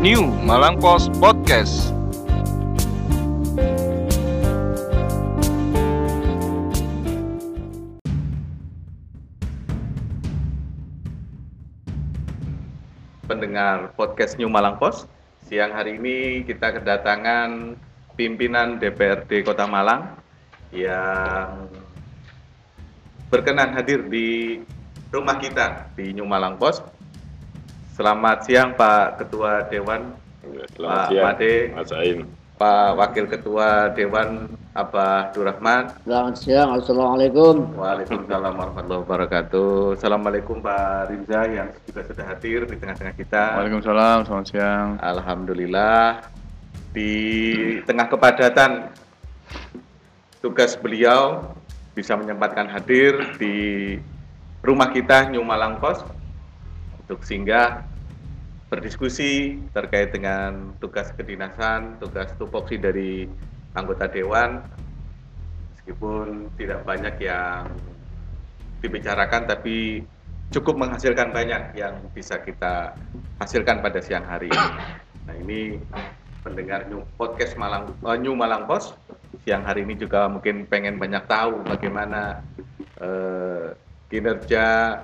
New Malang Post Podcast. pendengar podcast New Malang Post. Siang hari ini kita kedatangan pimpinan DPRD Kota Malang yang berkenan hadir di rumah kita di New Malang Post. Selamat siang Pak Ketua Dewan, Ya, Pak Selamat siang, Made. Mas Ain. Pak Wakil Ketua Dewan Abah Durrahman. Selamat siang, Assalamualaikum. Waalaikumsalam warahmatullahi wabarakatuh. Assalamualaikum Pak Rinza yang juga sudah hadir di tengah-tengah kita. Waalaikumsalam, selamat siang. Alhamdulillah di tengah kepadatan tugas beliau bisa menyempatkan hadir di rumah kita New Malang Pos untuk singgah berdiskusi terkait dengan tugas kedinasan, tugas tupoksi dari anggota dewan. Meskipun tidak banyak yang dibicarakan tapi cukup menghasilkan banyak yang bisa kita hasilkan pada siang hari ini. Nah, ini pendengar New Podcast Malang eh, New Malang Post siang hari ini juga mungkin pengen banyak tahu bagaimana eh, kinerja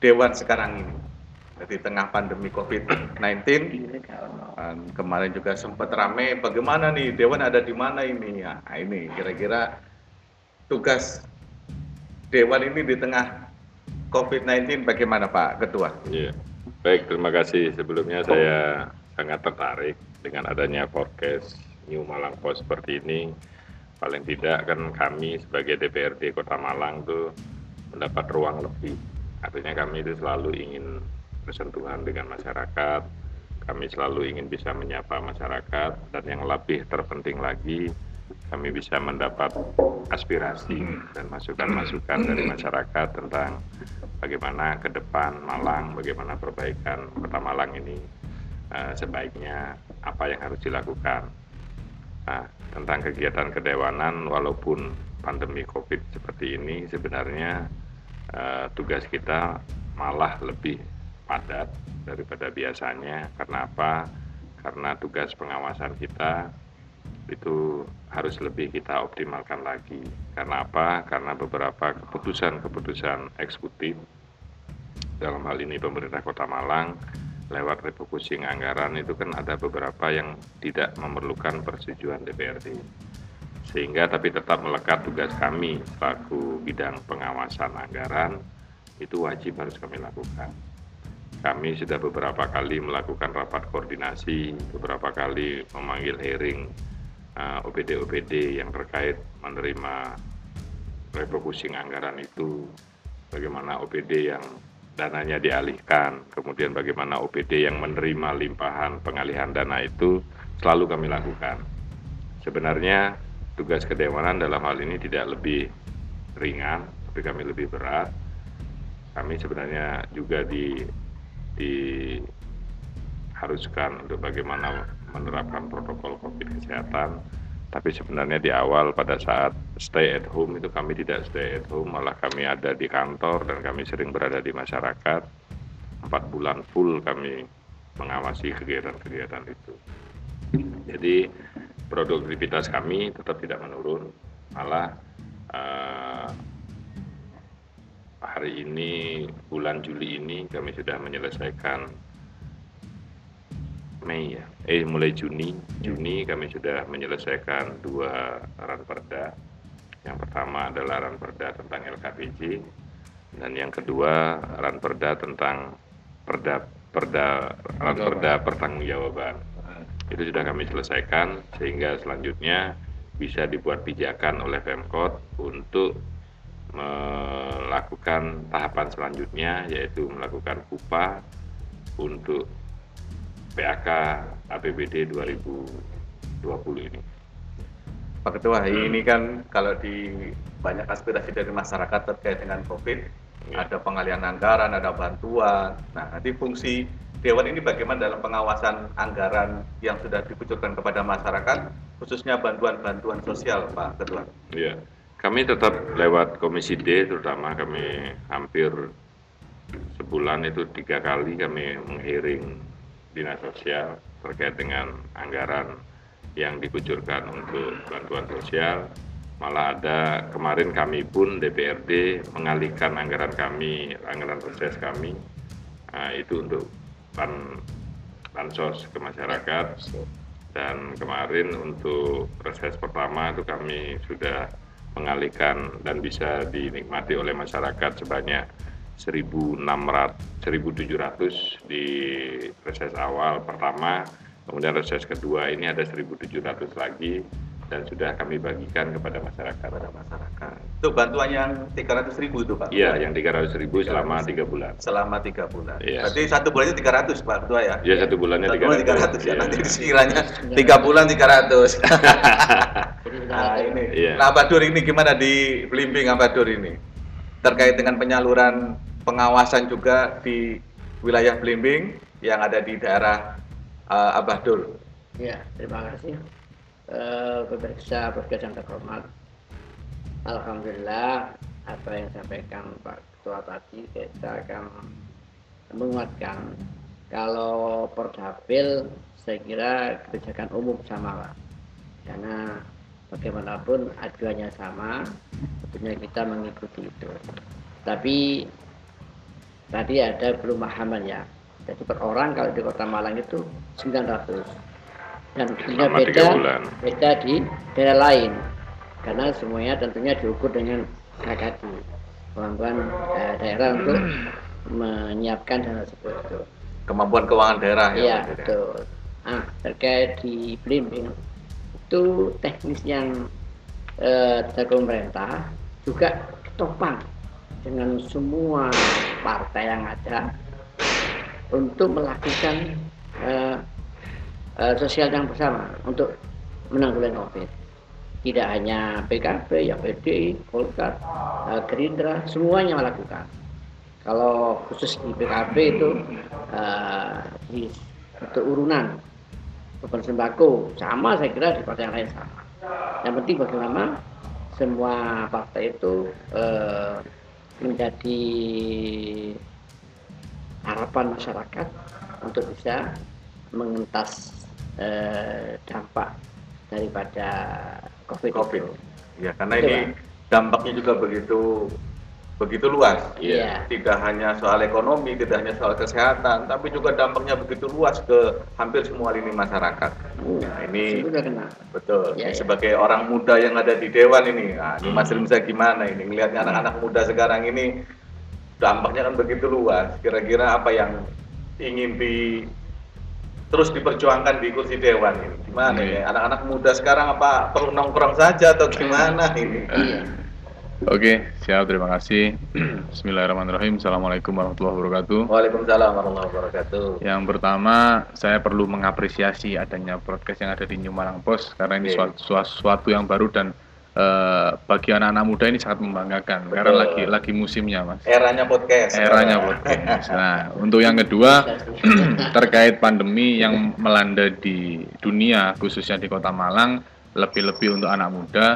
dewan sekarang ini di tengah pandemi COVID-19 dan kemarin juga sempat rame bagaimana nih dewan ada di mana ini ya nah, ini kira-kira tugas dewan ini di tengah COVID-19 bagaimana Pak Ketua? Iya. Baik, terima kasih. Sebelumnya saya sangat tertarik dengan adanya podcast New Malang Post seperti ini. Paling tidak kan kami sebagai DPRD Kota Malang tuh mendapat ruang lebih. Artinya kami itu selalu ingin bersentuhan dengan masyarakat. Kami selalu ingin bisa menyapa masyarakat dan yang lebih terpenting lagi kami bisa mendapat aspirasi dan masukan-masukan dari masyarakat tentang bagaimana ke depan Malang, bagaimana perbaikan kota Malang ini eh, sebaiknya apa yang harus dilakukan. Nah, tentang kegiatan kedewanan walaupun pandemi Covid seperti ini sebenarnya eh, tugas kita malah lebih padat daripada biasanya. Karena apa? Karena tugas pengawasan kita itu harus lebih kita optimalkan lagi. Karena apa? Karena beberapa keputusan-keputusan eksekutif dalam hal ini pemerintah Kota Malang lewat refocusing anggaran itu kan ada beberapa yang tidak memerlukan persetujuan DPRD. Sehingga tapi tetap melekat tugas kami selaku bidang pengawasan anggaran itu wajib harus kami lakukan. Kami sudah beberapa kali melakukan rapat koordinasi, beberapa kali memanggil hearing uh, OPD-OPD yang terkait menerima refocusing anggaran itu, bagaimana OPD yang dananya dialihkan, kemudian bagaimana OPD yang menerima limpahan pengalihan dana itu selalu kami lakukan. Sebenarnya tugas kedewanan dalam hal ini tidak lebih ringan, tapi kami lebih berat. Kami sebenarnya juga di diharuskan untuk bagaimana menerapkan protokol COVID kesehatan. Tapi sebenarnya di awal pada saat stay at home itu kami tidak stay at home, malah kami ada di kantor dan kami sering berada di masyarakat. Empat bulan full kami mengawasi kegiatan-kegiatan itu. Jadi produktivitas kami tetap tidak menurun, malah uh, hari ini bulan Juli ini kami sudah menyelesaikan Mei ya, eh mulai Juni, Juni kami sudah menyelesaikan dua ranperda. Yang pertama adalah ranperda tentang LKPJ dan yang kedua ranperda tentang perda perda ranperda pertanggungjawaban. Itu sudah kami selesaikan sehingga selanjutnya bisa dibuat pijakan oleh Pemkot untuk melakukan tahapan selanjutnya yaitu melakukan KUPA untuk PAK APBD 2020 ini. Pak Ketua, ini kan kalau di banyak aspirasi dari masyarakat terkait dengan COVID, Ya. ada pengalihan anggaran, ada bantuan. Nah, nanti fungsi Dewan ini bagaimana dalam pengawasan anggaran yang sudah dikucurkan kepada masyarakat, khususnya bantuan-bantuan sosial, Pak Ketua. Iya, kami tetap lewat Komisi D, terutama kami hampir sebulan itu tiga kali kami menghiring dinas sosial terkait dengan anggaran yang dikucurkan untuk bantuan sosial. Malah ada kemarin kami pun DPRD mengalihkan anggaran kami, anggaran reses kami uh, itu untuk ban bansos ke masyarakat dan kemarin untuk reses pertama itu kami sudah mengalihkan dan bisa dinikmati oleh masyarakat sebanyak 1.600 1.700 di reses awal pertama. Kemudian reses kedua ini ada 1.700 lagi dan sudah kami bagikan kepada masyarakat. Kepada masyarakat. Itu bantuan yang 300 ribu itu Pak? Iya, yang 300 ribu selama tiga bulan. Selama tiga bulan. Iya. Berarti satu bulannya 300 Pak Ketua ya? Iya, satu bulannya satu 300. Bulan 300 ya, ya. nanti sekiranya tiga bulan 300. nah ini, iya. nah Ambadur ini gimana di Blimbing Ambadur ini? Terkait dengan penyaluran pengawasan juga di wilayah Blimbing yang ada di daerah uh, Abadur. Ya, terima kasih uh, pemirsa podcast yang terhormat Alhamdulillah apa yang disampaikan Pak Ketua tadi kita akan menguatkan. Kalau Pordapil saya kira kebijakan umum sama Pak. Karena bagaimanapun aduannya sama tentunya kita mengikuti itu. Tapi tadi ada perumahan ya. Jadi per orang kalau di kota Malang itu 900 dan tentunya beda beda di daerah lain. Karena semuanya tentunya diukur dengan KKD kemampuan eh, daerah untuk menyiapkan dana tersebut. Itu kemampuan keuangan daerah ya, ya betul. Nah, terkait di Blimbing itu teknis yang eh, dari pemerintah juga topang dengan semua partai yang ada untuk melakukan eh, uh, sosial yang bersama untuk menanggulangi COVID. Tidak hanya PKB, ya PDI, Golkar, uh, Gerindra, semuanya melakukan. Kalau khusus di PKB itu uh, di untuk urunan beban sembako sama saya kira di partai yang lain sama. Yang penting bagaimana semua partai itu uh, menjadi harapan masyarakat untuk bisa mengentas eh, dampak daripada COVID. COVID. Itu. Ya, karena Betul, ini dampaknya juga begitu begitu luas. Iya. Tidak hanya soal ekonomi, tidak hanya soal kesehatan, tapi juga dampaknya begitu luas ke hampir semua lini masyarakat. Uh, nah, ini betul. Ya, ya. Sebagai orang muda yang ada di dewan ini, nah, ini Mas bisa gimana ini melihatnya anak-anak muda sekarang ini dampaknya kan begitu luas. Kira-kira apa yang ingin di terus diperjuangkan di kursi dewan ini gimana iya. anak-anak muda sekarang apa perlu nongkrong saja atau gimana ini iya. Oke, siap. Terima kasih. Bismillahirrahmanirrahim. Assalamualaikum warahmatullahi wabarakatuh. Waalaikumsalam warahmatullahi wabarakatuh. Yang pertama, saya perlu mengapresiasi adanya podcast yang ada di New Malang Post karena ini suatu, suatu yang baru dan uh, bagi anak-anak muda ini sangat membanggakan Betul. karena lagi lagi musimnya mas. Eranya podcast. Eranya podcast. Nah untuk yang kedua terkait pandemi yang melanda di dunia khususnya di Kota Malang lebih-lebih untuk anak muda.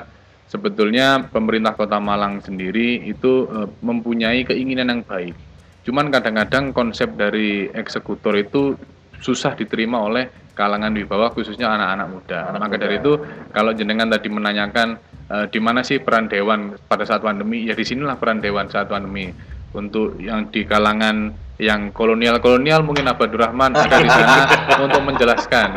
Sebetulnya pemerintah Kota Malang sendiri itu uh, mempunyai keinginan yang baik. Cuman kadang-kadang konsep dari eksekutor itu susah diterima oleh kalangan di bawah khususnya anak-anak muda. Anak Maka muda. dari itu kalau jenengan tadi menanyakan uh, di mana sih peran dewan pada saat pandemi? Ya di sinilah peran dewan saat pandemi. Untuk yang di kalangan yang kolonial-kolonial mungkin Abdul Rahman ada di sana untuk menjelaskan,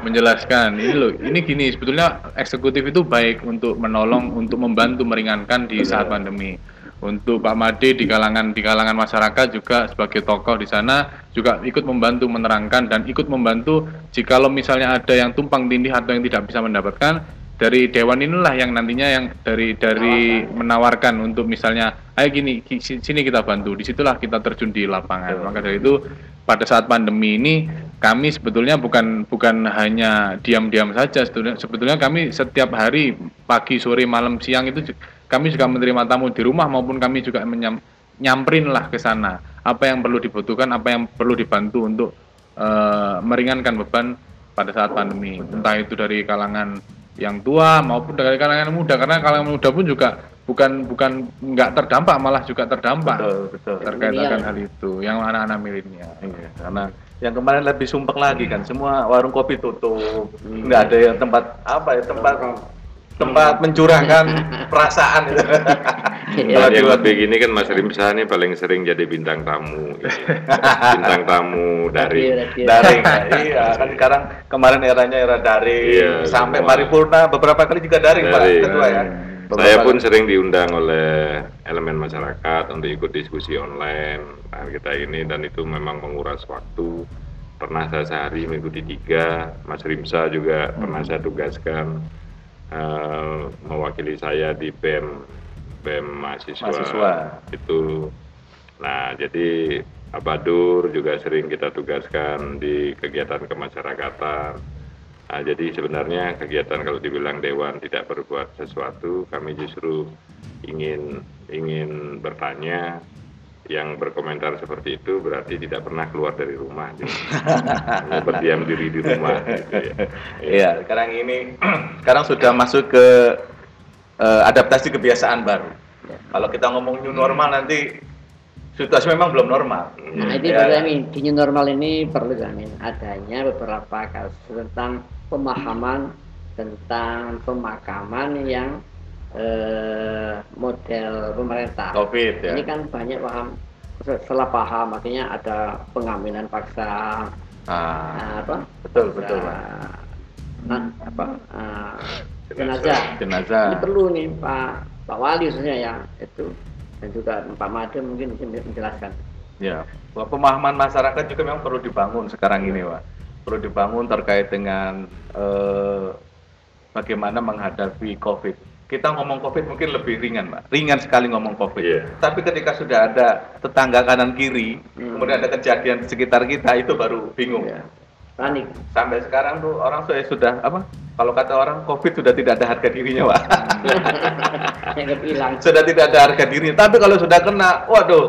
menjelaskan ini loh, ini gini sebetulnya eksekutif itu baik untuk menolong, untuk membantu meringankan di saat pandemi untuk Pak Made di kalangan di kalangan masyarakat juga sebagai tokoh di sana juga ikut membantu menerangkan dan ikut membantu jikalau misalnya ada yang tumpang tindih atau yang tidak bisa mendapatkan dari dewan inilah yang nantinya yang dari dari menawarkan. untuk misalnya ayo gini sini kita bantu di situlah kita terjun di lapangan. Maka dari itu pada saat pandemi ini kami sebetulnya bukan bukan hanya diam-diam saja. Sebetulnya, sebetulnya kami setiap hari pagi sore malam siang itu kami juga menerima tamu di rumah maupun kami juga menyam, nyamperin lah ke sana. Apa yang perlu dibutuhkan apa yang perlu dibantu untuk uh, meringankan beban pada saat pandemi. Entah itu dari kalangan yang tua maupun dari kalangan muda. Karena kalangan muda pun juga bukan bukan nggak terdampak malah juga terdampak betul, betul. terkait dengan hal itu yang anak-anak milenial. Iya, karena Yang kemarin lebih sumpek lagi kan, semua warung kopi tutup, nggak ada yang tempat apa ya tempat tempat mencurahkan perasaan itu. Iya. Kalau yang di- lebih gini kan Mas Rimsa ini paling sering jadi bintang tamu, ini. bintang tamu dari Radio, radio. daring ya. iya kan sekarang kemarin eranya era daring Iya, sampai semua. paripurna beberapa kali juga daring, Pak ketua ya Saya Beberapa pun kali. sering diundang oleh elemen masyarakat untuk ikut diskusi online nah, kita ini dan itu memang menguras waktu. Pernah saya sehari mengikuti tiga, Mas Rimsa juga pernah saya tugaskan eh, mewakili saya di BEM BEM mahasiswa, Mahasiswa. itu. Nah jadi Abadur juga sering kita tugaskan di kegiatan kemasyarakatan. Nah, jadi sebenarnya kegiatan kalau dibilang dewan tidak berbuat sesuatu, kami justru ingin ingin bertanya yang berkomentar seperti itu berarti tidak pernah keluar dari rumah, gitu. berdiam diri di rumah. Gitu ya. Iya, sekarang ini sekarang sudah masuk ke eh, adaptasi kebiasaan baru. Kalau kita ngomong new normal nanti situasi memang belum normal. Nah, itu Ya. perlu kami di new normal ini perlu kami adanya beberapa kasus tentang pemahaman tentang pemakaman yang eh, model pemerintah. Covid ya. Ini kan banyak paham salah paham, artinya ada pengaminan paksa, Ah, nah, apa? betul betul nah, apa? ah, Jenazah. jenazah. Ini perlu nih Pak Pak Wali khususnya ya itu dan juga Pak Made mungkin bisa menjelaskan. Ya, bahwa pemahaman masyarakat juga memang perlu dibangun sekarang ini, Pak. Perlu dibangun terkait dengan eh, bagaimana menghadapi COVID. Kita ngomong COVID mungkin lebih ringan, Pak. Ringan sekali ngomong COVID. Iya. Tapi ketika sudah ada tetangga kanan kiri, Hmm. kemudian ada kejadian di sekitar kita, itu baru bingung. Ya. Panik. Sampai sekarang tuh orang sudah, sudah apa? Kalau kata orang COVID sudah tidak ada harga dirinya, Pak. Yang kehilang. sudah tidak ada harga dirinya. Tapi kalau sudah kena, waduh,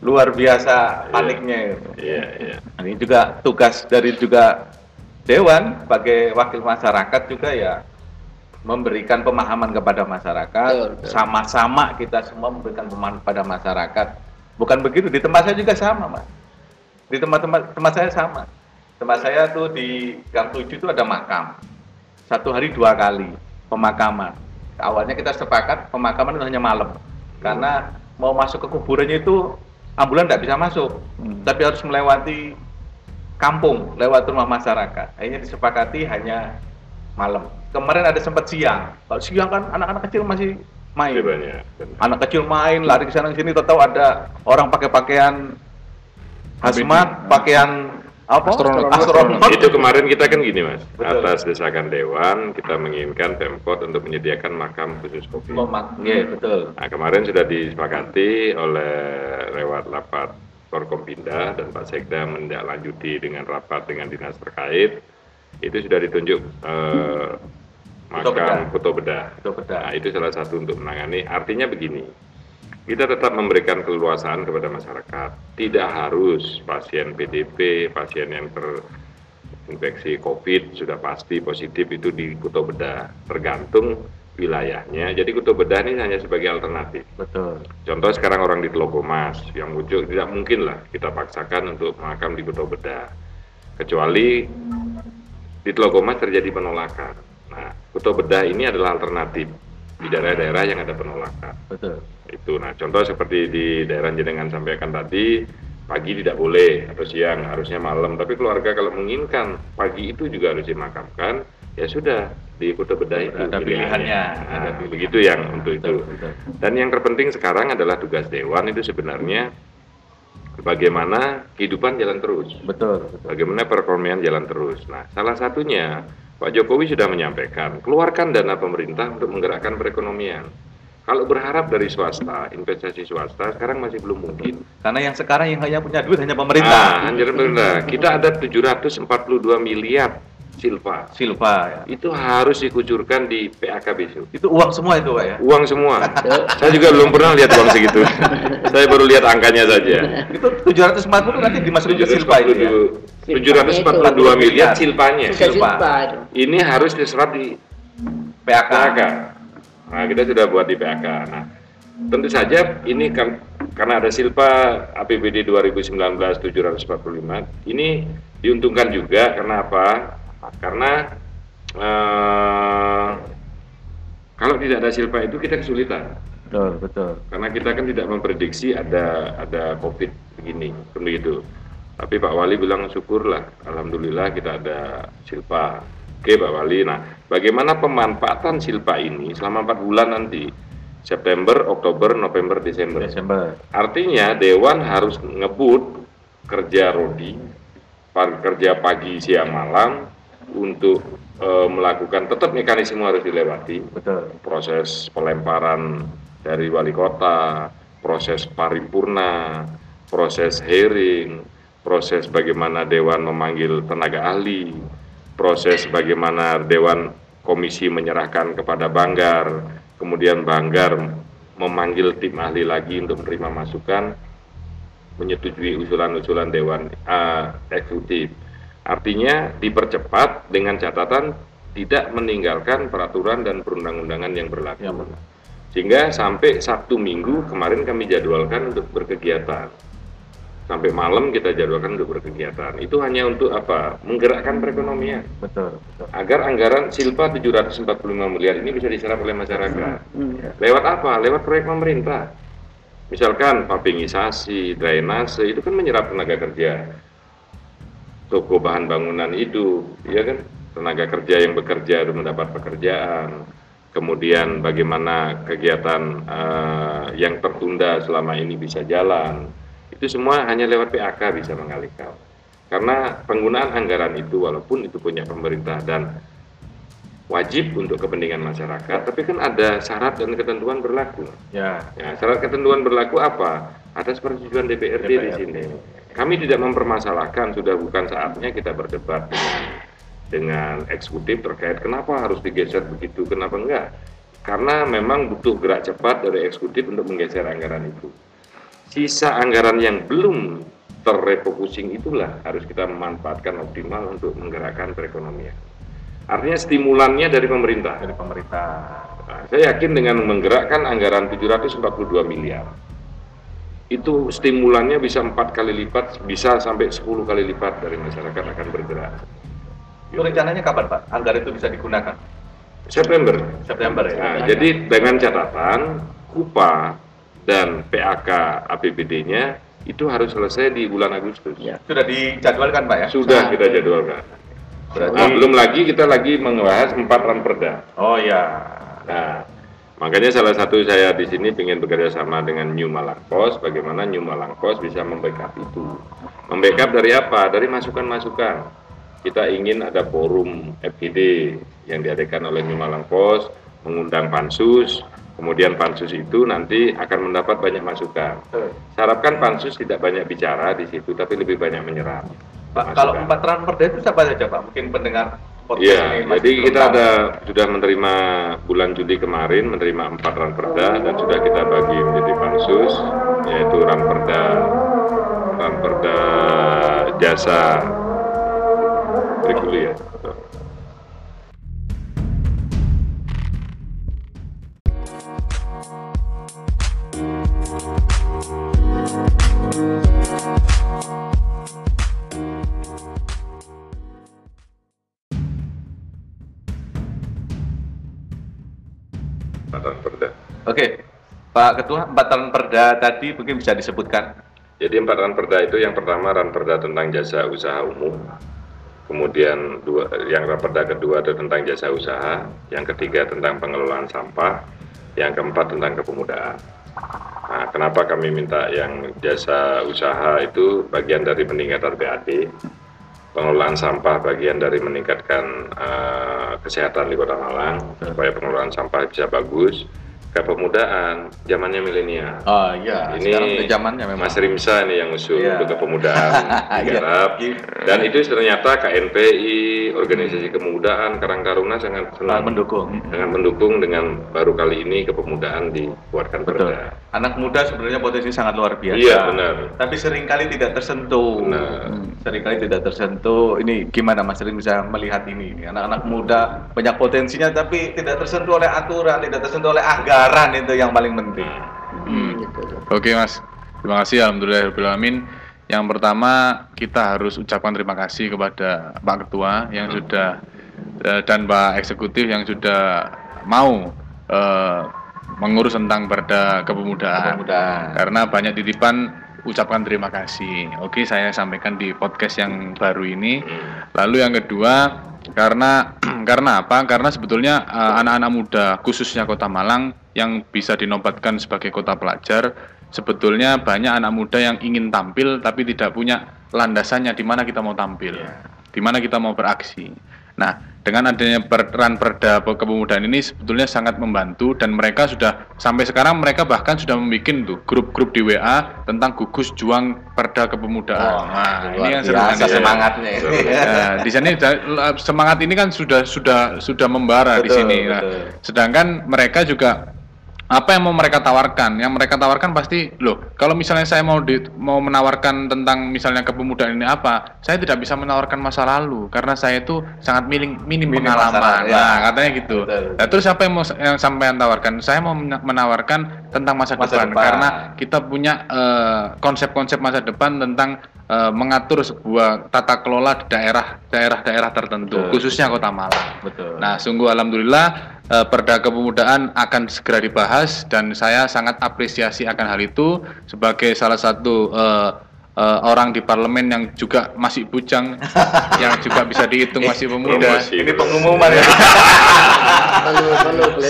luar biasa paniknya itu. Iya, iya. Nah, Ini juga tugas dari juga Dewan sebagai wakil masyarakat juga ya memberikan pemahaman kepada masyarakat. Sama-sama kita semua memberikan pemahaman kepada masyarakat. Bukan begitu di tempat saya juga sama, Mas. Di tempat-tempat tempat saya sama. Tempat saya tuh di Gang 7 itu ada makam. Satu hari dua kali pemakaman. Awalnya kita sepakat pemakaman itu hanya malam. Karena mau masuk ke kuburannya itu ambulan tidak bisa masuk. Tapi harus melewati kampung, lewat rumah masyarakat. Akhirnya disepakati hanya malam. Kemarin ada sempat siang. Kalau siang kan anak-anak kecil masih main. Lebih banyak. Anak kecil main, lari ke sana ke sini, tahu ada orang pakai pakaian hazmat, pakaian apa? Astronot. Astronot. Itu kemarin kita kan gini mas, Betul. atas desakan Dewan kita menginginkan Pemkot untuk menyediakan makam khusus COVID. Komak. Iya, betul. Nah kemarin sudah disepakati oleh lewat rapat Forkompinda dan Pak Sekda menindaklanjuti dengan rapat dengan dinas terkait itu sudah ditunjuk eh, makam Kuto Bedah. Kuto Bedah. Nah itu salah satu untuk menangani. Artinya begini, kita tetap memberikan keleluasaan kepada masyarakat. Tidak harus pasien PDP, pasien yang terinfeksi COVID sudah pasti positif itu di Kuto Bedah. Tergantung wilayahnya. Jadi Kuto Bedah ini hanya sebagai alternatif. Betul. Contoh sekarang orang di Telogomas yang muncul tidak mungkin lah kita paksakan untuk makam di Kuto Bedah. Kecuali di Telogomas terjadi penolakan. Nah, Kuto Bedah ini adalah alternatif di daerah-daerah yang ada penolakan. Betul. Itu. Nah, contoh seperti di daerah jenengan sampaikan tadi, pagi tidak boleh atau siang, harusnya malam. Tapi keluarga kalau menginginkan pagi itu juga harus dimakamkan, ya sudah di Kuto Bedah itu Ada pilihannya, ada Nah, pilihan. begitu yang untuk itu. Betul, betul. Dan yang terpenting sekarang adalah tugas dewan itu sebenarnya bagaimana kehidupan jalan terus, Betul, betul. bagaimana perekonomian jalan terus. Nah, salah satunya Pak Jokowi sudah menyampaikan, keluarkan dana pemerintah untuk menggerakkan perekonomian. Kalau berharap dari swasta, investasi swasta sekarang masih belum mungkin. Karena yang sekarang yang hanya punya duit hanya Ah, pemerintah. hanya pemerintah. Kita ada 742 miliar silva. Silva ya. Itu harus dikucurkan di PAK besok. Itu uang semua itu, Pak ya. Uang semua. Saya juga belum pernah lihat uang segitu. Saya baru lihat angkanya saja. Itu 740 nanti dimasukin ke silpa itu ya. 742 miliar silpanya. Sudah Silpa. silpa itu. Ini harus diserap di PAK. PAK. Nah, kita sudah buat di PAK. Nah, tentu saja ini kan karena ada silpa APBD 2019 745 ini diuntungkan juga karena apa? Karena eh, kalau tidak ada silpa itu kita kesulitan. Betul, betul. karena kita kan tidak memprediksi ada ada covid begini begitu tapi Pak Wali bilang syukurlah alhamdulillah kita ada silpa. Oke Pak Wali. Nah bagaimana pemanfaatan silpa ini selama empat bulan nanti? September Oktober November Desember. Desember. artinya Dewan harus ngebut kerja Rodi kerja pagi siang malam untuk eh, melakukan tetap mekanisme harus dilewati Betul. proses pelemparan dari wali kota, proses paripurna, proses hearing, proses bagaimana dewan memanggil tenaga ahli, proses bagaimana dewan komisi menyerahkan kepada Banggar, kemudian Banggar memanggil tim ahli lagi untuk menerima masukan, menyetujui usulan-usulan dewan eh, eksekutif. Artinya dipercepat dengan catatan tidak meninggalkan peraturan dan perundang-undangan yang berlaku. Ya, benar. Sehingga sampai Sabtu Minggu kemarin kami jadwalkan untuk berkegiatan. Sampai malam kita jadwalkan untuk berkegiatan. Itu hanya untuk apa? Menggerakkan perekonomian. Betul, betul. Agar anggaran Silpa 745 miliar ini bisa diserap oleh masyarakat. Hmm. Lewat apa? Lewat proyek pemerintah. Misalkan pavingisasi, drainase, itu kan menyerap tenaga kerja. Toko bahan bangunan itu, ya kan? Tenaga kerja yang bekerja itu mendapat pekerjaan. Kemudian bagaimana kegiatan eh, yang tertunda selama ini bisa jalan. Itu semua hanya lewat PAK bisa mengalihkan. Karena penggunaan anggaran itu walaupun itu punya pemerintah dan wajib untuk kepentingan masyarakat, tapi kan ada syarat dan ketentuan berlaku. Ya, Ya, syarat ketentuan berlaku apa? Atas persetujuan DPRD, di DPRD. sini. Kami tidak mempermasalahkan, sudah bukan saatnya kita berdebat dengan dengan eksekutif terkait kenapa harus digeser begitu, kenapa enggak? Karena memang butuh gerak cepat dari eksekutif untuk menggeser anggaran itu. Sisa anggaran yang belum terrefocusing itulah harus kita memanfaatkan optimal untuk menggerakkan perekonomian. Artinya stimulannya dari pemerintah. dari pemerintah. Nah, saya yakin dengan menggerakkan anggaran 742 miliar, itu stimulannya bisa empat kali lipat, bisa sampai 10 kali lipat dari masyarakat akan bergerak. Itu rencananya kapan Pak? Anggaran itu bisa digunakan? September. September ya? Nah, jadi dengan catatan KUPA dan PAK APBD-nya itu harus selesai di bulan Agustus. Ya. Sudah dijadwalkan Pak ya? Sudah kita jadwalkan. Berarti, Nah, belum lagi kita lagi membahas empat ranperda. oh ya. Nah, makanya salah satu saya di sini ingin bekerja sama dengan New Malang Pos, bagaimana New Malang Pos bisa membackup itu. Membackup dari apa? Dari masukan-masukan. Kita ingin ada forum FGD yang diadakan oleh New Malang Pos, mengundang pansus, kemudian pansus itu nanti akan mendapat banyak masukan. Saya harapkan pansus tidak banyak bicara di situ, tapi lebih banyak menyerap. Pak, masukan. kalau empat transfer itu siapa saja Pak? Mungkin pendengar Iya, jadi kita ada sudah menerima bulan Juli kemarin menerima empat ranperda dan sudah kita bagi menjadi pansus yaitu ranperda ranperda jasa reguler. Pak Ketua, empat perda tadi mungkin bisa disebutkan. Jadi empat ranperda itu yang pertama ranperda tentang jasa usaha umum, kemudian dua, yang ranperda kedua itu tentang jasa usaha, yang ketiga tentang pengelolaan sampah, yang keempat tentang kepemudaan. Nah, kenapa kami minta yang jasa usaha itu bagian dari peningkatan BAD, pengelolaan sampah bagian dari meningkatkan eh, kesehatan di Kota Malang supaya pengelolaan sampah bisa bagus, kepemudaan zamannya milenial. Oh iya, Ini sekarang zamannya memang. Mas Rimsa nih yang usul Iya. untuk kepemudaan digarap Iya. dan itu ternyata KNPI, organisasi kepemudaan Karang Taruna sangat senang mendukung. sangat mendukung dengan baru kali ini kepemudaan dibuatkan Betul. perda. Anak muda sebenarnya potensi sangat luar biasa. Iya benar. Tapi sering kali tidak tersentuh. Benar. Hmm, Seringkali tidak tersentuh. Ini gimana Mas Rin bisa melihat ini? Anak-anak muda banyak potensinya tapi tidak tersentuh oleh aturan, tidak tersentuh oleh anggaran itu yang paling penting. Hmm, gitu. Oke mas, terima kasih Alhamdulillahirrahmanirrahim. Yang pertama kita harus ucapkan terima kasih kepada Pak Ketua yang sudah eh, dan Pak Eksekutif yang sudah mau eh, mengurus tentang perda kepemudaan. Kepemudaan. Karena banyak titipan ucapkan terima kasih. Oke, saya sampaikan di podcast yang baru ini. Lalu yang kedua karena karena apa? Karena sebetulnya eh, anak-anak muda khususnya Kota Malang yang bisa dinobatkan sebagai kota pelajar sebetulnya banyak anak muda yang ingin tampil tapi tidak punya landasannya di mana kita mau tampil, di mana kita mau beraksi. Nah, dengan adanya peran perda kepemudaan ini sebetulnya sangat membantu dan mereka sudah sampai sekarang mereka bahkan sudah membuat tuh grup-grup di WA tentang gugus juang perda kepemudaan. nah, ini yang biasa ya. semangatnya. Nah, di sini semangat ini kan sudah sudah sudah membara di Betul, sini. Nah, betul. sedangkan mereka juga apa yang mau mereka tawarkan? Yang mereka tawarkan pasti, loh, kalau misalnya saya mau di, mau menawarkan tentang misalnya kepemudaan ini apa, saya tidak bisa menawarkan masa lalu karena saya itu sangat minim minim, Minim pengalaman. masalah, ya. Nah, katanya gitu. Betul. Nah, terus apa yang mau yang sampean tawarkan? Saya mau mena- menawarkan tentang masa, Masa depan, depan. karena kita punya eh, konsep-konsep masa depan tentang eh, mengatur sebuah tata kelola di daerah daerah-daerah tertentu, Betul, khususnya Kota Malang. Betul. Nah, sungguh alhamdulillah eh, Perda Kepemudaan akan segera dibahas dan saya sangat apresiasi akan hal itu sebagai salah satu eh, eh, orang di parlemen yang juga masih bujang, yang juga bisa dihitung masih pemuda. Promosi. ini pengumuman ya.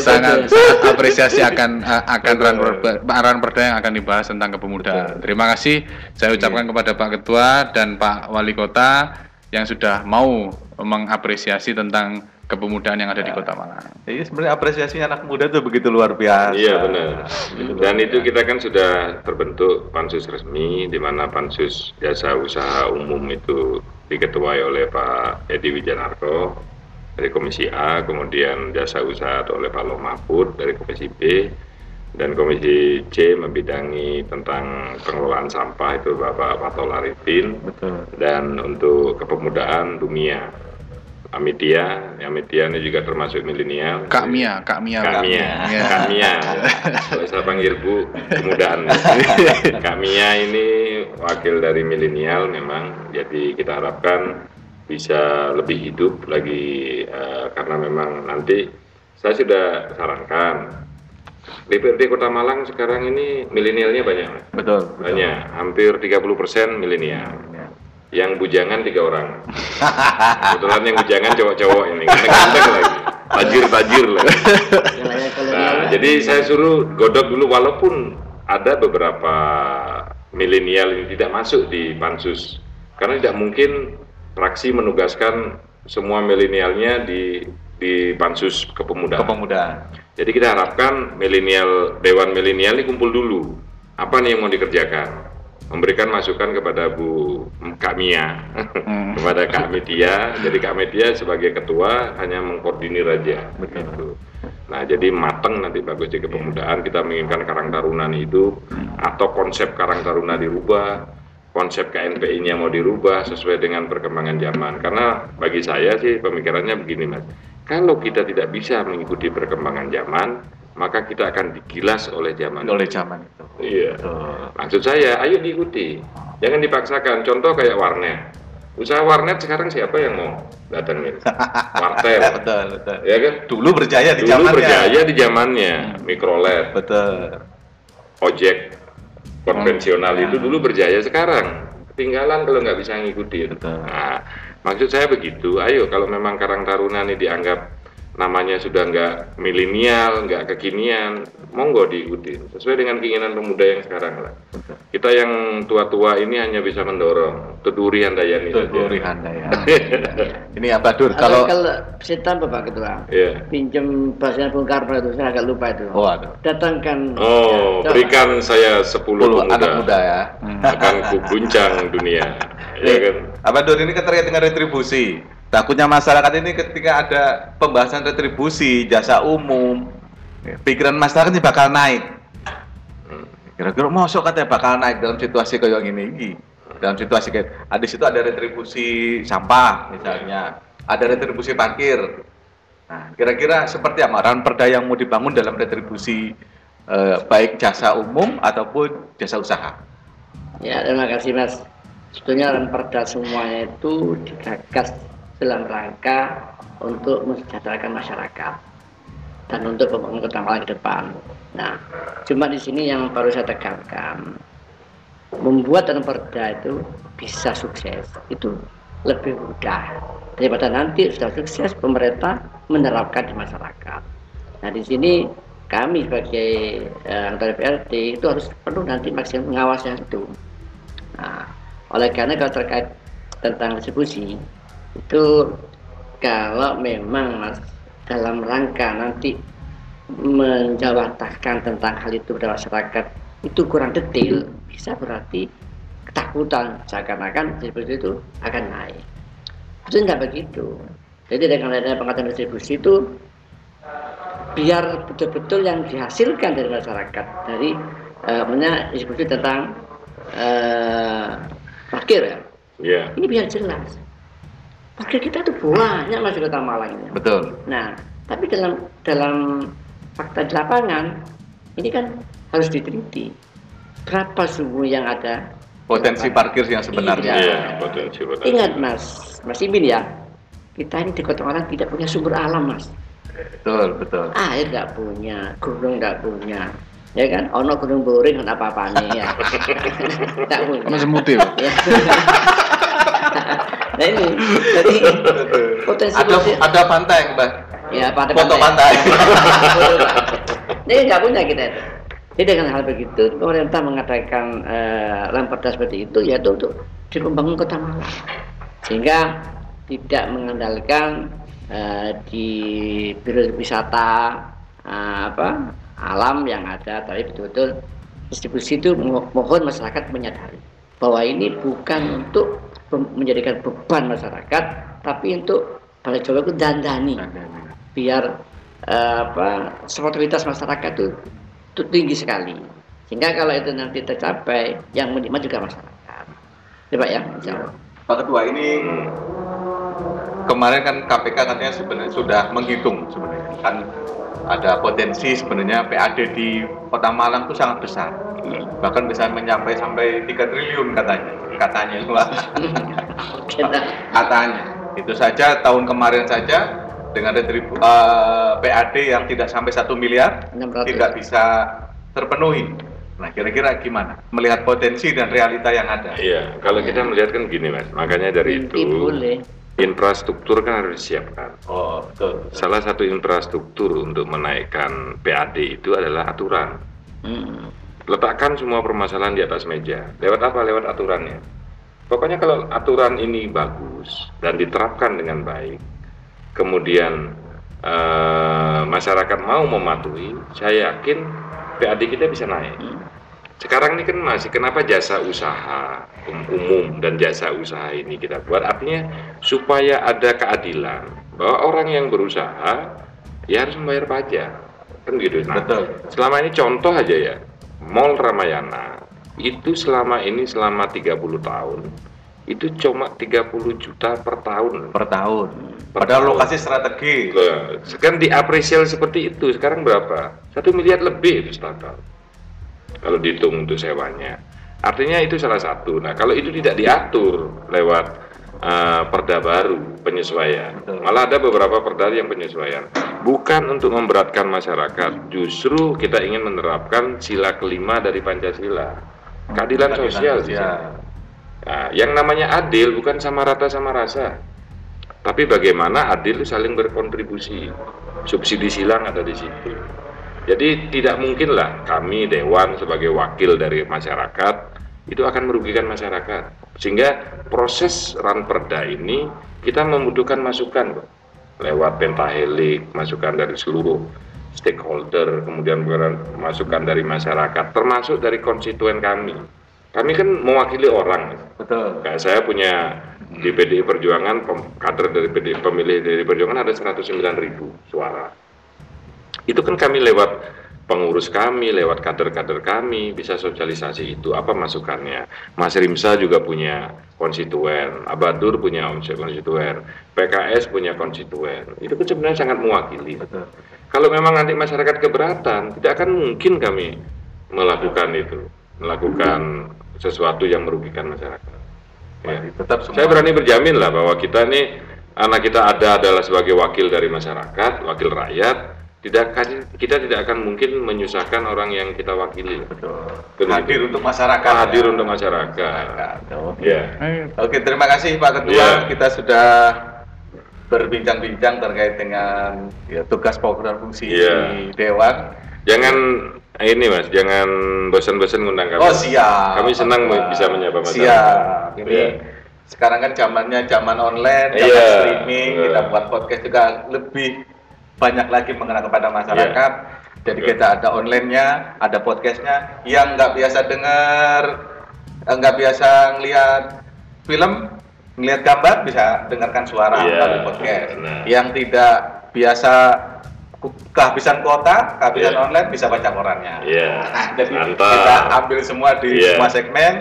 Sangat, sangat apresiasi akan uh, akan ran perda, ran perda yang akan dibahas tentang kepemudaan. Terima kasih saya ucapkan kepada Pak Ketua dan Pak Wali Kota yang sudah mau mengapresiasi tentang kepemudaan yang ada di Kota Malang. Jadi sebenarnya apresiasinya anak muda tuh begitu luar biasa. Iya benar. Begitu luar Dan itu kita kan sudah terbentuk pansus resmi di mana pansus jasa usaha umum itu diketuai oleh Pak Edi Wijanarko dari Komisi A, kemudian jasa usaha atau oleh Pak Lo Mahfud dari Komisi B, dan Komisi C membidangi tentang pengelolaan sampah itu Bapak Patol Arifin, betul. dan untuk kepemudaan dunia Amitia, Amitia ini juga termasuk milenial. Kak Mia, Kak Mia. Kak Mia, Ya. Kak Mia. Kalau saya panggil Bu, kemudahan. Kak Mia ini wakil dari milenial memang, jadi kita harapkan bisa lebih hidup lagi eh, karena memang nanti saya sudah sarankan DPRD Kota Malang sekarang ini milenialnya banyak. Betul. betul. banyak, hampir 30% milenial. Ya. Yang bujangan tiga orang. Kebetulan yang bujangan cowok-cowok ini, ganteng-ganteng lagi, tajir-tajir kolonial. Nah, jadi saya suruh godok dulu walaupun ada beberapa milenial yang tidak masuk di pansus karena tidak mungkin fraksi menugaskan semua milenialnya di di pansus kepemudaan. Kepemudaan. Jadi kita harapkan milenial dewan milenial ini kumpul dulu. Apa nih yang mau dikerjakan? Memberikan masukan kepada Bu Kak Mia, kepada Kak Media. Jadi Kak Media sebagai ketua hanya mengkoordinir aja. Begitu. Nah, jadi mateng nanti bagus di kepemudaan kita menginginkan Karang Taruna hidup atau konsep Karang Taruna dirubah, konsep KNPI-nya mau dirubah sesuai dengan perkembangan zaman. Karena bagi saya sih pemikirannya begini, Mas. Kalau kita tidak bisa mengikuti perkembangan zaman, maka kita akan digilas oleh zaman. Oleh zaman itu. Iya. Betul. Maksud saya, ayo diikuti. Jangan dipaksakan. Contoh kayak warnet. Usaha warnet sekarang siapa yang mau datangin? Wartel. Betul, betul. ya kan? Dulu berjaya di Dulu zamannya. berjaya di zamannya. Mikrolet, Betul. ojek konvensional Hmm. itu dulu berjaya sekarang. Ketinggalan kalau nggak bisa ngikutin. Betul. Nah, maksud saya begitu. Ayo kalau memang Karang Taruna ini dianggap namanya sudah nggak milenial, nggak kekinian, monggo diikuti sesuai dengan keinginan pemuda yang sekarang lah. Kita yang tua-tua ini hanya bisa mendorong Teduri Handayani saja. Duri Handayani. Ini apa Dur? Kalau Kalau setan Bapak Ketua, Iya. pinjam bahasa Bung Karno itu saya agak lupa itu. Oh, aduh. Datangkan. Oh, Ya, coba. berikan saya 10 10 pemuda anak muda ya. akan kuguncang dunia. Ya kan? Apa Dur ini kan terkait dengan retribusi. Takutnya masyarakat ini ketika ada pembahasan retribusi jasa umum, pikiran masyarakat ini bakal naik. Kira-kira masuk katanya bakal naik dalam situasi kayak ini. Dalam situasi kayak ada situ ada retribusi sampah misalnya, ada retribusi parkir. Nah, kira-kira seperti apa ran perda yang mau dibangun dalam retribusi eh, baik jasa umum ataupun jasa usaha. Ya, terima kasih Mas. Sebetulnya perda semuanya itu digagas dalam rangka untuk mensejahterakan masyarakat dan untuk pembangunan kota Malang ke depan. Nah, cuma di sini yang baru saya tekankan, membuat dan perda itu bisa sukses itu lebih mudah daripada nanti sudah sukses pemerintah menerapkan di masyarakat. Nah di sini kami sebagai eh, anggota DPRD itu harus perlu nanti maksimal mengawasi itu. Nah, oleh karena kalau terkait tentang distribusi itu kalau memang mas dalam rangka nanti menjawantahkan tentang hal itu pada masyarakat itu kurang detail bisa berarti ketakutan seakan-akan distribusi itu akan naik. Itu enggak begitu. Jadi dengan adanya pengaturan distribusi itu biar betul-betul yang dihasilkan dari masyarakat dari uh, distribusi tentang uh, parkir ya. Yeah. Ini biar jelas. Parkir kita itu banyak masuk kota Malang ini. Betul. Nah, tapi dalam dalam fakta di lapangan ini kan harus diteliti berapa sungguh yang ada potensi parkir yang sebenarnya. Iya, potensi, potensi. Ingat Mas, Mas Ibin ya, kita ini di Kota Malang tidak punya sumber alam Mas. Betul, betul. Air nggak punya, gunung nggak punya, ya kan? Ono gunung boring apa apa nih ya. Nggak punya. Semutil. Ya. Nah ini, jadi potensi Ada ada pantai, Mbak. Ya, pantai Foto pantai. Ini nggak punya kita itu. Jadi dengan hal begitu, pemerintah mengadakan uh, lamperda seperti itu, yaitu untuk di kota Malang, sehingga tidak mengandalkan uh, di biro wisata uh, apa alam yang ada, tapi betul-betul distribusi itu mohon masyarakat menyadari bahwa ini bukan untuk menjadikan beban masyarakat, tapi untuk pada Jawa itu dandani, biar uh, apa sportivitas masyarakat itu itu tinggi sekali. Sehingga kalau itu nanti tercapai, yang menikmati juga masyarakat. Ya Pak ya, insya Allah. Pak Ketua, ini kemarin kan KPK katanya sebenarnya sudah menghitung sebenarnya kan ada potensi sebenarnya PAD di Kota Malang itu sangat besar. Bahkan bisa mencapai sampai 3 triliun katanya. Katanya. katanya. Itu saja tahun kemarin saja dengan retribu, uh, PAD yang tidak sampai satu miliar 600. tidak bisa terpenuhi. Nah, kira-kira gimana melihat potensi dan realita yang ada? Iya, kalau kita melihat kan gini mas, makanya dari Mimpi itu boleh. infrastruktur kan harus disiapkan. Oh, betul. Salah satu infrastruktur untuk menaikkan PAD itu adalah aturan. Hmm. Letakkan semua permasalahan di atas meja. Lewat apa? Lewat aturannya. Pokoknya kalau aturan ini bagus dan diterapkan dengan baik, kemudian eh, masyarakat mau mematuhi, saya yakin PAD kita bisa naik. Sekarang ini kan masih kenapa jasa usaha um- umum dan jasa usaha ini kita buat artinya supaya ada keadilan bahwa orang yang berusaha ya harus membayar pajak kan gitu. Nah, Betul. selama ini contoh aja ya Mall Ramayana itu selama ini selama 30 tahun itu cuma 30 juta per tahun Per tahun. Per Padahal tahun. lokasi strategi. Nah, Sekarang diapresial seperti itu. Sekarang berapa? Satu miliar lebih itu setahun. Kalau dihitung untuk sewanya. Artinya itu salah satu. Nah kalau itu tidak diatur lewat uh, perda baru penyesuaian, Betul. malah ada beberapa perda yang penyesuaian. Bukan untuk memberatkan masyarakat, justru kita ingin menerapkan sila kelima dari Pancasila, keadilan Keadilan sosial. sosial. Nah, yang namanya adil bukan sama rata sama rasa. Tapi bagaimana adil saling berkontribusi. Subsidi silang ada di situ. Jadi tidak mungkinlah kami dewan sebagai wakil dari masyarakat itu akan merugikan masyarakat. Sehingga proses ranperda ini kita membutuhkan masukan lewat pentahelik, masukan dari seluruh stakeholder, kemudian masukan dari masyarakat, termasuk dari konstituen kami. Kami kan mewakili orang. Betul. Kayak saya punya di PDI Perjuangan kader dari PDI pemilih dari Perjuangan ada 109 ribu suara. Itu kan kami lewat pengurus kami, lewat kader-kader kami bisa sosialisasi itu apa masukannya. Mas Rimsa juga punya konstituen, Abadur punya konstituen, PKS punya konstituen. Itu kan sebenarnya sangat mewakili. Betul. Kalau memang nanti masyarakat keberatan, tidak akan mungkin kami melakukan itu, melakukan sesuatu yang merugikan masyarakat. Ya. Tetap semua. Saya berani berjamin lah bahwa kita ini anak kita ada adalah sebagai wakil dari masyarakat, wakil rakyat. Tidak kita tidak akan mungkin menyusahkan orang yang kita wakili. Betul. Betul. Hadir untuk masyarakat. Hadir ya. untuk masyarakat. Oke. Ya. Oke, terima kasih Pak Ketua. Iya. Kita sudah berbincang-bincang terkait dengan ya, tugas pokok dan fungsi Iya. Dewan. Jangan ini mas, jangan bosan-bosan ngundang kami. Oh siap. Kami senang Pak. bisa menyapa masyarakat. Siap. Ini Iya. sekarang kan zamannya zaman online, zaman Iya. streaming, Iya. kita buat podcast juga lebih banyak lagi mengenal kepada masyarakat. Jadi Betul. kita ada online-nya, ada podcastnya. Yang nggak biasa dengar, eh, nggak biasa ngelihat film, ngelihat gambar bisa dengarkan suara Iya. melalui podcast. Nah. Yang tidak biasa kehabisan kuota, kehabisan Iya. online bisa baca korannya. Iya. Nah, jadi Mantap. kita ambil semua di Iya. semua segmen.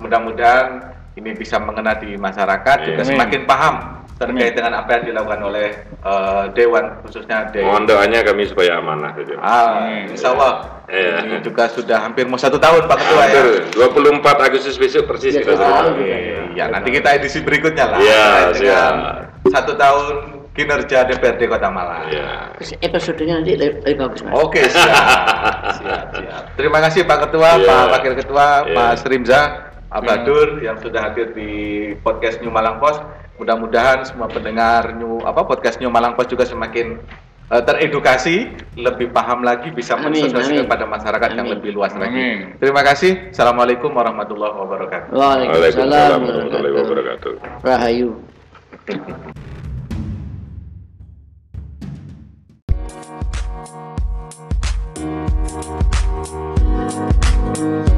Mudah-mudahan ini bisa mengena di masyarakat juga Amin. semakin paham terkait dengan apa yang dilakukan oleh eh, Dewan khususnya Dewan. Mohon doanya kami supaya amanah saja. Ah, insya Allah. Iya. Ini juga sudah hampir mau satu tahun Pak Ketua ya. Hampir 24 Agustus besok persis Ya, kita sudah. terima. Iya, nanti kita edisi berikutnya lah. Iya, siap. Satu tahun kinerja DPRD Kota Malang. Iya. Episodenya nanti lebih, bagus mas. Oke, siap. siap, siap. Terima kasih Pak Ketua, Iya. Pak Wakil Ketua, Iya. Mas Rimza, Abadur yang sudah hadir di podcast New Malang Post. Mudah-mudahan semua pendengar New apa podcast New Malang Post juga semakin eh, teredukasi, lebih paham lagi, bisa mensosialisasikan kepada masyarakat yang Amin. lebih luas lagi. Amin. Terima kasih. Assalamualaikum warahmatullahi wabarakatuh. Waalaikumsalam warahmatullahi wabarakatuh. Rahayu. Saya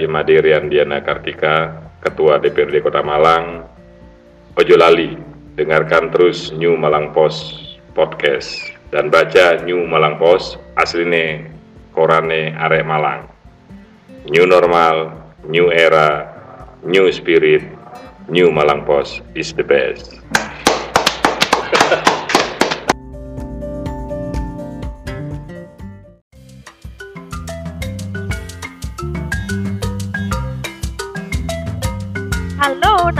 Imadi Riandiana Kartika, Ketua DPRD Kota Malang. Ojo lali, dengarkan terus New Malang Post podcast dan baca New Malang Post asline korane arek Malang. New normal, new era, new spirit, New Malang Post is the best.